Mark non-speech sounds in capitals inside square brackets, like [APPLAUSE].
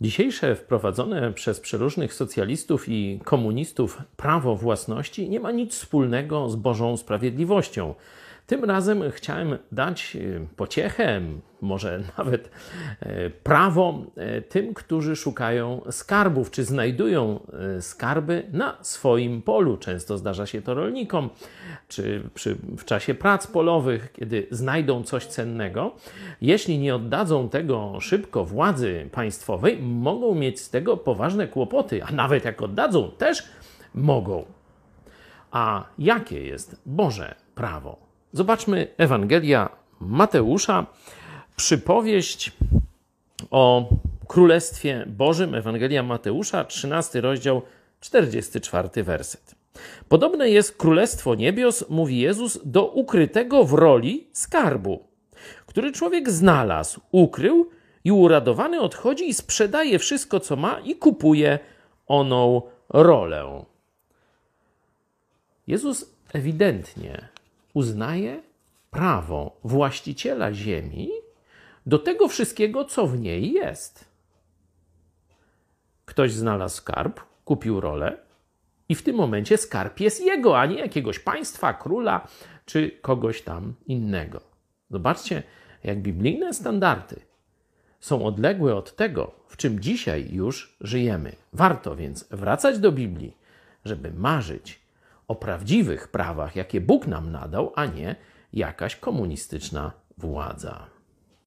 Dzisiejsze wprowadzone przez przeróżnych socjalistów i komunistów prawo własności nie ma nic wspólnego z Bożą sprawiedliwością. Tym razem chciałem dać e, pociechę, może [LAUGHS] nawet e, prawo e, tym, którzy szukają skarbów, czy znajdują skarby na swoim polu. Często zdarza się to rolnikom, czy przy, w czasie prac polowych, kiedy znajdą coś cennego. Jeśli nie oddadzą tego szybko władzy państwowej, mogą mieć z tego poważne kłopoty, a nawet jak oddadzą, też mogą. A jakie jest Boże prawo? Zobaczmy Ewangelia Mateusza, przypowieść o Królestwie Bożym, Ewangelia Mateusza, 13 rozdział, 44 werset. Podobne jest Królestwo Niebios, mówi Jezus, do ukrytego w roli skarbu, który człowiek znalazł, ukrył i uradowany odchodzi i sprzedaje wszystko, co ma i kupuje oną rolę. Jezus ewidentnie uznaje prawo właściciela ziemi do tego wszystkiego, co w niej jest. Ktoś znalazł skarb, kupił rolę, i w tym momencie skarb jest jego, a nie jakiegoś państwa, króla czy kogoś tam innego. Zobaczcie, jak biblijne standardy są odległe od tego, w czym dzisiaj już żyjemy. Warto więc wracać do Biblii, żeby marzyć o prawdziwych prawach, jakie Bóg nam nadał, a nie jakaś komunistyczna władza.